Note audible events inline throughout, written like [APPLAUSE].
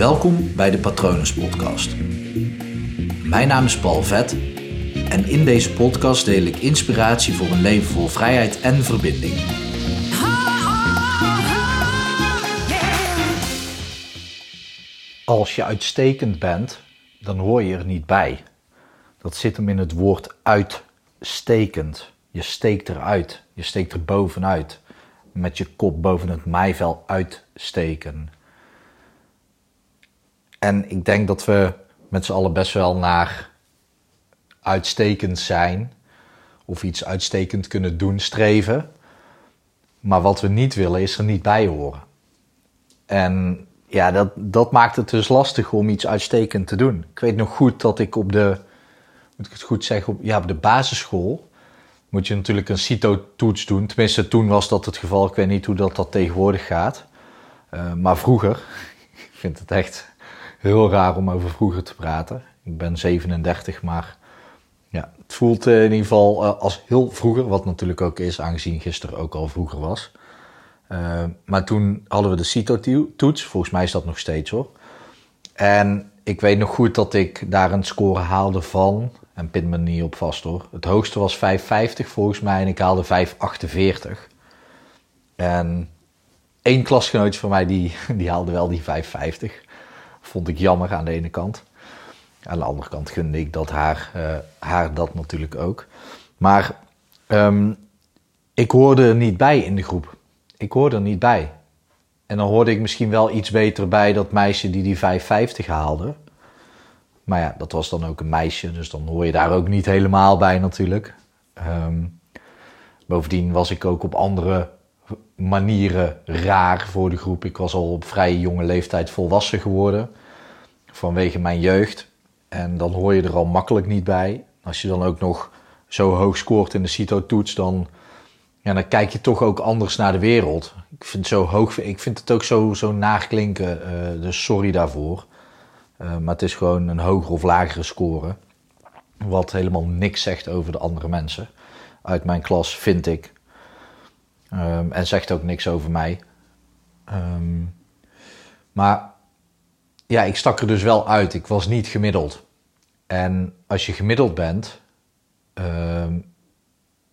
Welkom bij de Patronus Podcast. Mijn naam is Paul Vet en in deze podcast deel ik inspiratie voor een leven vol vrijheid en verbinding. Als je uitstekend bent, dan hoor je er niet bij. Dat zit hem in het woord uitstekend. Je steekt eruit, je steekt er bovenuit. Met je kop boven het maaiveld uitsteken. En ik denk dat we met z'n allen best wel naar uitstekend zijn of iets uitstekend kunnen doen streven. Maar wat we niet willen is er niet bij horen. En ja, dat, dat maakt het dus lastig om iets uitstekend te doen. Ik weet nog goed dat ik op de, moet ik het goed zeggen, op, ja, op de basisschool moet je natuurlijk een CITO-toets doen. Tenminste, toen was dat het geval. Ik weet niet hoe dat, dat tegenwoordig gaat. Uh, maar vroeger, [LAUGHS] ik vind het echt heel raar om over vroeger te praten. Ik ben 37, maar ja, het voelt in ieder geval uh, als heel vroeger, wat natuurlijk ook is, aangezien gisteren ook al vroeger was. Uh, maar toen hadden we de CITO-toets, volgens mij is dat nog steeds hoor. En ik weet nog goed dat ik daar een score haalde van, en pin me niet op vast hoor. Het hoogste was 5,50 volgens mij en ik haalde 5,48. En één klasgenootje van mij die, [LAUGHS] die haalde wel die 5,50. Vond ik jammer aan de ene kant. Aan de andere kant gunde ik dat haar, uh, haar dat natuurlijk ook. Maar um, ik hoorde er niet bij in de groep. Ik hoorde er niet bij. En dan hoorde ik misschien wel iets beter bij dat meisje die die 5,50 haalde. Maar ja, dat was dan ook een meisje, dus dan hoor je daar ook niet helemaal bij natuurlijk. Um, bovendien was ik ook op andere manieren raar voor de groep. Ik was al op vrij jonge leeftijd volwassen geworden vanwege mijn jeugd. En dan hoor je er al makkelijk niet bij. Als je dan ook nog zo hoog scoort in de CITO-toets, dan, ja, dan kijk je toch ook anders naar de wereld. Ik vind, zo hoog, ik vind het ook zo, zo naagklinken, uh, dus sorry daarvoor. Uh, maar het is gewoon een hogere of lagere score. Wat helemaal niks zegt over de andere mensen uit mijn klas, vind ik. Um, en zegt ook niks over mij. Um, maar ja, ik stak er dus wel uit. Ik was niet gemiddeld. En als je gemiddeld bent, um,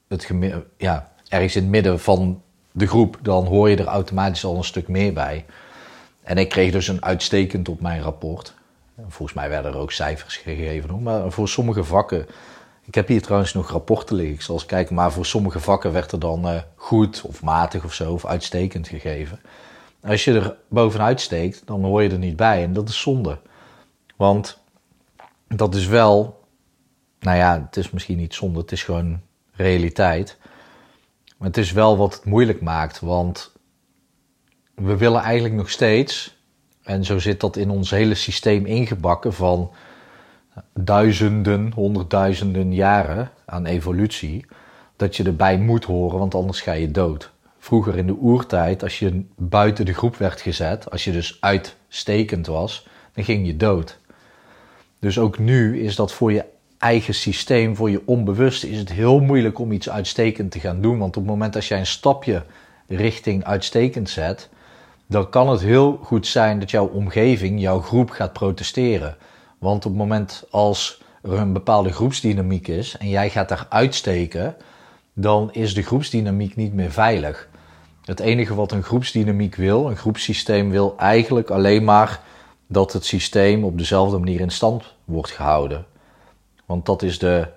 het ja, ergens in het midden van de groep, dan hoor je er automatisch al een stuk meer bij. En ik kreeg dus een uitstekend op mijn rapport. Volgens mij werden er ook cijfers gegeven. Maar voor sommige vakken. Ik heb hier trouwens nog rapporten liggen. Eens kijken. Maar voor sommige vakken werd er dan uh, goed of matig of zo. Of uitstekend gegeven. Als je er bovenuit steekt, dan hoor je er niet bij. En dat is zonde. Want dat is wel. Nou ja, het is misschien niet zonde. Het is gewoon realiteit. Maar het is wel wat het moeilijk maakt. Want we willen eigenlijk nog steeds en zo zit dat in ons hele systeem ingebakken van duizenden, honderdduizenden jaren aan evolutie. Dat je erbij moet horen, want anders ga je dood. Vroeger in de oertijd, als je buiten de groep werd gezet, als je dus uitstekend was, dan ging je dood. Dus ook nu is dat voor je eigen systeem, voor je onbewust, is het heel moeilijk om iets uitstekend te gaan doen. Want op het moment dat jij een stapje richting uitstekend zet, dan kan het heel goed zijn dat jouw omgeving, jouw groep gaat protesteren. Want op het moment als er een bepaalde groepsdynamiek is en jij gaat daar uitsteken, dan is de groepsdynamiek niet meer veilig. Het enige wat een groepsdynamiek wil, een groepssysteem wil eigenlijk alleen maar dat het systeem op dezelfde manier in stand wordt gehouden. Want dat is de,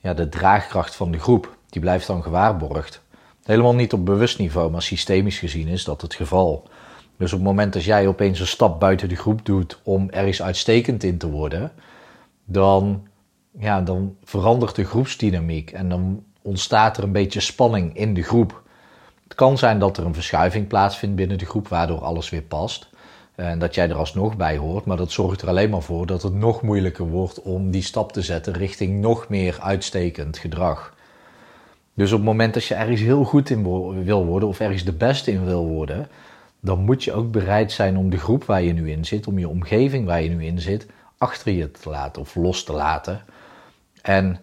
ja, de draagkracht van de groep. Die blijft dan gewaarborgd. Helemaal niet op bewust niveau, maar systemisch gezien is dat het geval. Dus op het moment dat jij opeens een stap buiten de groep doet om ergens uitstekend in te worden, dan, ja, dan verandert de groepsdynamiek en dan ontstaat er een beetje spanning in de groep. Het kan zijn dat er een verschuiving plaatsvindt binnen de groep, waardoor alles weer past. En dat jij er alsnog bij hoort, maar dat zorgt er alleen maar voor dat het nog moeilijker wordt om die stap te zetten richting nog meer uitstekend gedrag. Dus op het moment dat je ergens heel goed in wil worden of ergens de beste in wil worden, dan moet je ook bereid zijn om de groep waar je nu in zit, om je omgeving waar je nu in zit, achter je te laten of los te laten. En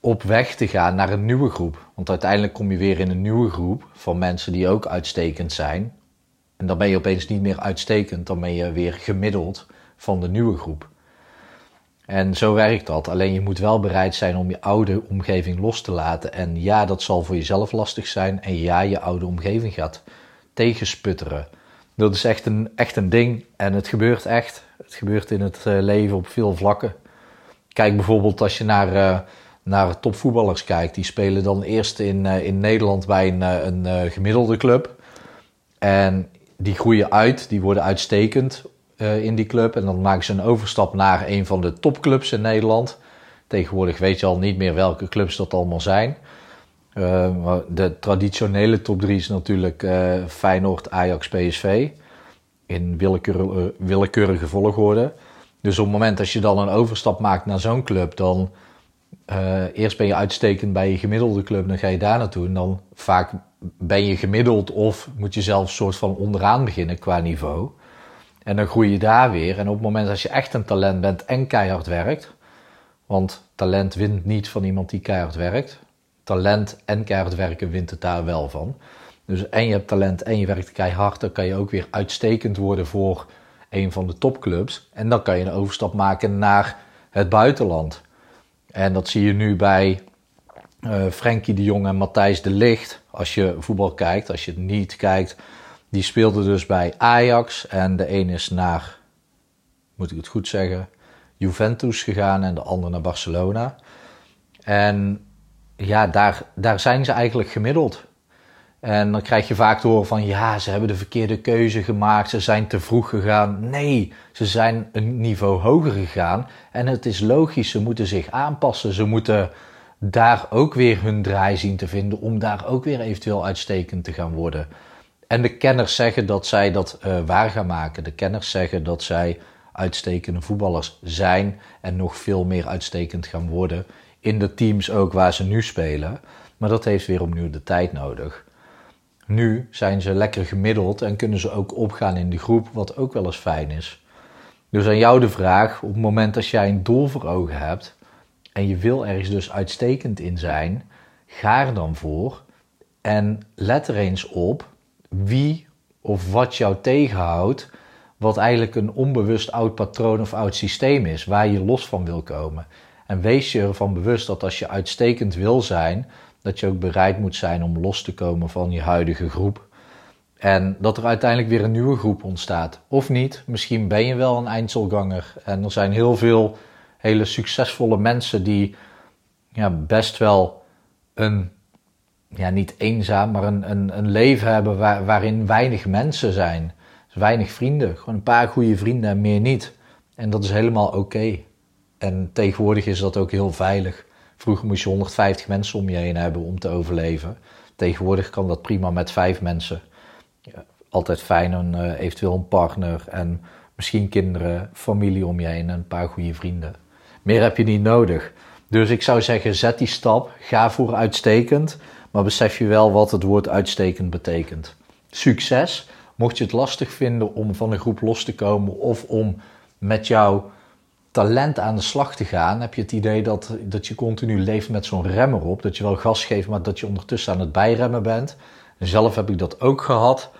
op weg te gaan naar een nieuwe groep. Want uiteindelijk kom je weer in een nieuwe groep van mensen die ook uitstekend zijn. En dan ben je opeens niet meer uitstekend, dan ben je weer gemiddeld van de nieuwe groep. En zo werkt dat. Alleen je moet wel bereid zijn om je oude omgeving los te laten. En ja, dat zal voor jezelf lastig zijn. En ja, je oude omgeving gaat tegensputteren. Dat is echt een, echt een ding. En het gebeurt echt. Het gebeurt in het eh, leven op veel vlakken. Kijk bijvoorbeeld als je naar, uh, naar topvoetballers kijkt. Die spelen dan eerst in, uh, in Nederland bij een, een gemiddelde club. En die groeien uit, die worden uitstekend in die club. En dan maken ze een overstap naar een van de topclubs in Nederland. Tegenwoordig weet je al niet meer welke clubs dat allemaal zijn. Uh, de traditionele top 3 is natuurlijk uh, Feyenoord, Ajax, PSV. In willekeur, willekeurige volgorde. Dus op het moment dat je dan een overstap maakt naar zo'n club, dan eerst ben je uitstekend bij je gemiddelde club, dan ga je daar naartoe. En dan vaak ben je gemiddeld of moet je zelfs een soort van onderaan beginnen qua niveau. En dan groei je daar weer. En op het moment dat je echt een talent bent en keihard werkt, want talent wint niet van iemand die keihard werkt. Talent en keihard werken wint het daar wel van. Dus en je hebt talent en je werkt keihard, dan kan je ook weer uitstekend worden voor een van de topclubs. En dan kan je een overstap maken naar het buitenland. En dat zie je nu bij uh, Frenkie de Jong en Matthijs de Ligt. Als je voetbal kijkt, als je het niet kijkt, die speelde dus bij Ajax en de een is naar, moet ik het goed zeggen, Juventus gegaan en de ander naar Barcelona. En ja, daar, daar zijn ze eigenlijk gemiddeld. En dan krijg je vaak te horen van ja, ze hebben de verkeerde keuze gemaakt, ze zijn te vroeg gegaan. Nee, ze zijn een niveau hoger gegaan. En het is logisch, ze moeten zich aanpassen. Ze moeten daar ook weer hun draai zien te vinden om daar ook weer eventueel uitstekend te gaan worden. En de kenners zeggen dat zij dat uh, waar gaan maken. De kenners zeggen dat zij uitstekende voetballers zijn en nog veel meer uitstekend gaan worden. In de teams ook waar ze nu spelen. Maar dat heeft weer opnieuw de tijd nodig. Nu zijn ze lekker gemiddeld en kunnen ze ook opgaan in de groep, wat ook wel eens fijn is. Dus aan jou de vraag: op het moment dat jij een doel voor ogen hebt en je wil ergens dus uitstekend in zijn, ga er dan voor en let er eens op wie of wat jou tegenhoudt, wat eigenlijk een onbewust oud patroon of oud systeem is, waar je los van wil komen. En wees je ervan bewust dat als je uitstekend wil zijn, dat je ook bereid moet zijn om los te komen van je huidige groep. En dat er uiteindelijk weer een nieuwe groep ontstaat. Of niet, misschien ben je wel een eindselganger. En er zijn heel veel hele succesvolle mensen die ja, best wel een ja, niet eenzaam, maar een, een, een leven hebben waar, waarin weinig mensen zijn. Dus weinig vrienden. Gewoon een paar goede vrienden en meer niet. En dat is helemaal oké. En tegenwoordig is dat ook heel veilig. Vroeger moest je 150 mensen om je heen hebben om te overleven. Tegenwoordig kan dat prima met vijf mensen. Altijd fijn, een, uh, eventueel een partner en misschien kinderen, familie om je heen en een paar goede vrienden. Meer heb je niet nodig. Dus ik zou zeggen, zet die stap, ga voor uitstekend maar besef je wel wat het woord uitstekend betekent. Succes, mocht je het lastig vinden om van een groep los te komen of om met jouw talent aan de slag te gaan, heb je het idee dat, dat je continu leeft met zo'n remmer op. Dat je wel gas geeft, maar dat je ondertussen aan het bijremmen bent. zelf heb ik dat ook gehad,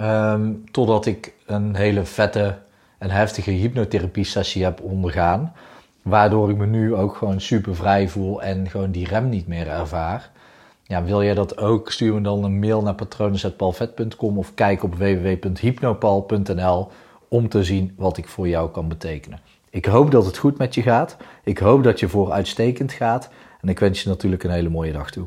um, totdat ik een hele vette en heftige hypnotherapie sessie heb ondergaan. Waardoor ik me nu ook gewoon super vrij voel en gewoon die rem niet meer ervaar. Ja, wil jij dat ook? Stuur me dan een mail naar patronen.palvet.com of kijk op www.hypnopal.nl om te zien wat ik voor jou kan betekenen. Ik hoop dat het goed met je gaat. Ik hoop dat je voor uitstekend gaat. En ik wens je natuurlijk een hele mooie dag toe.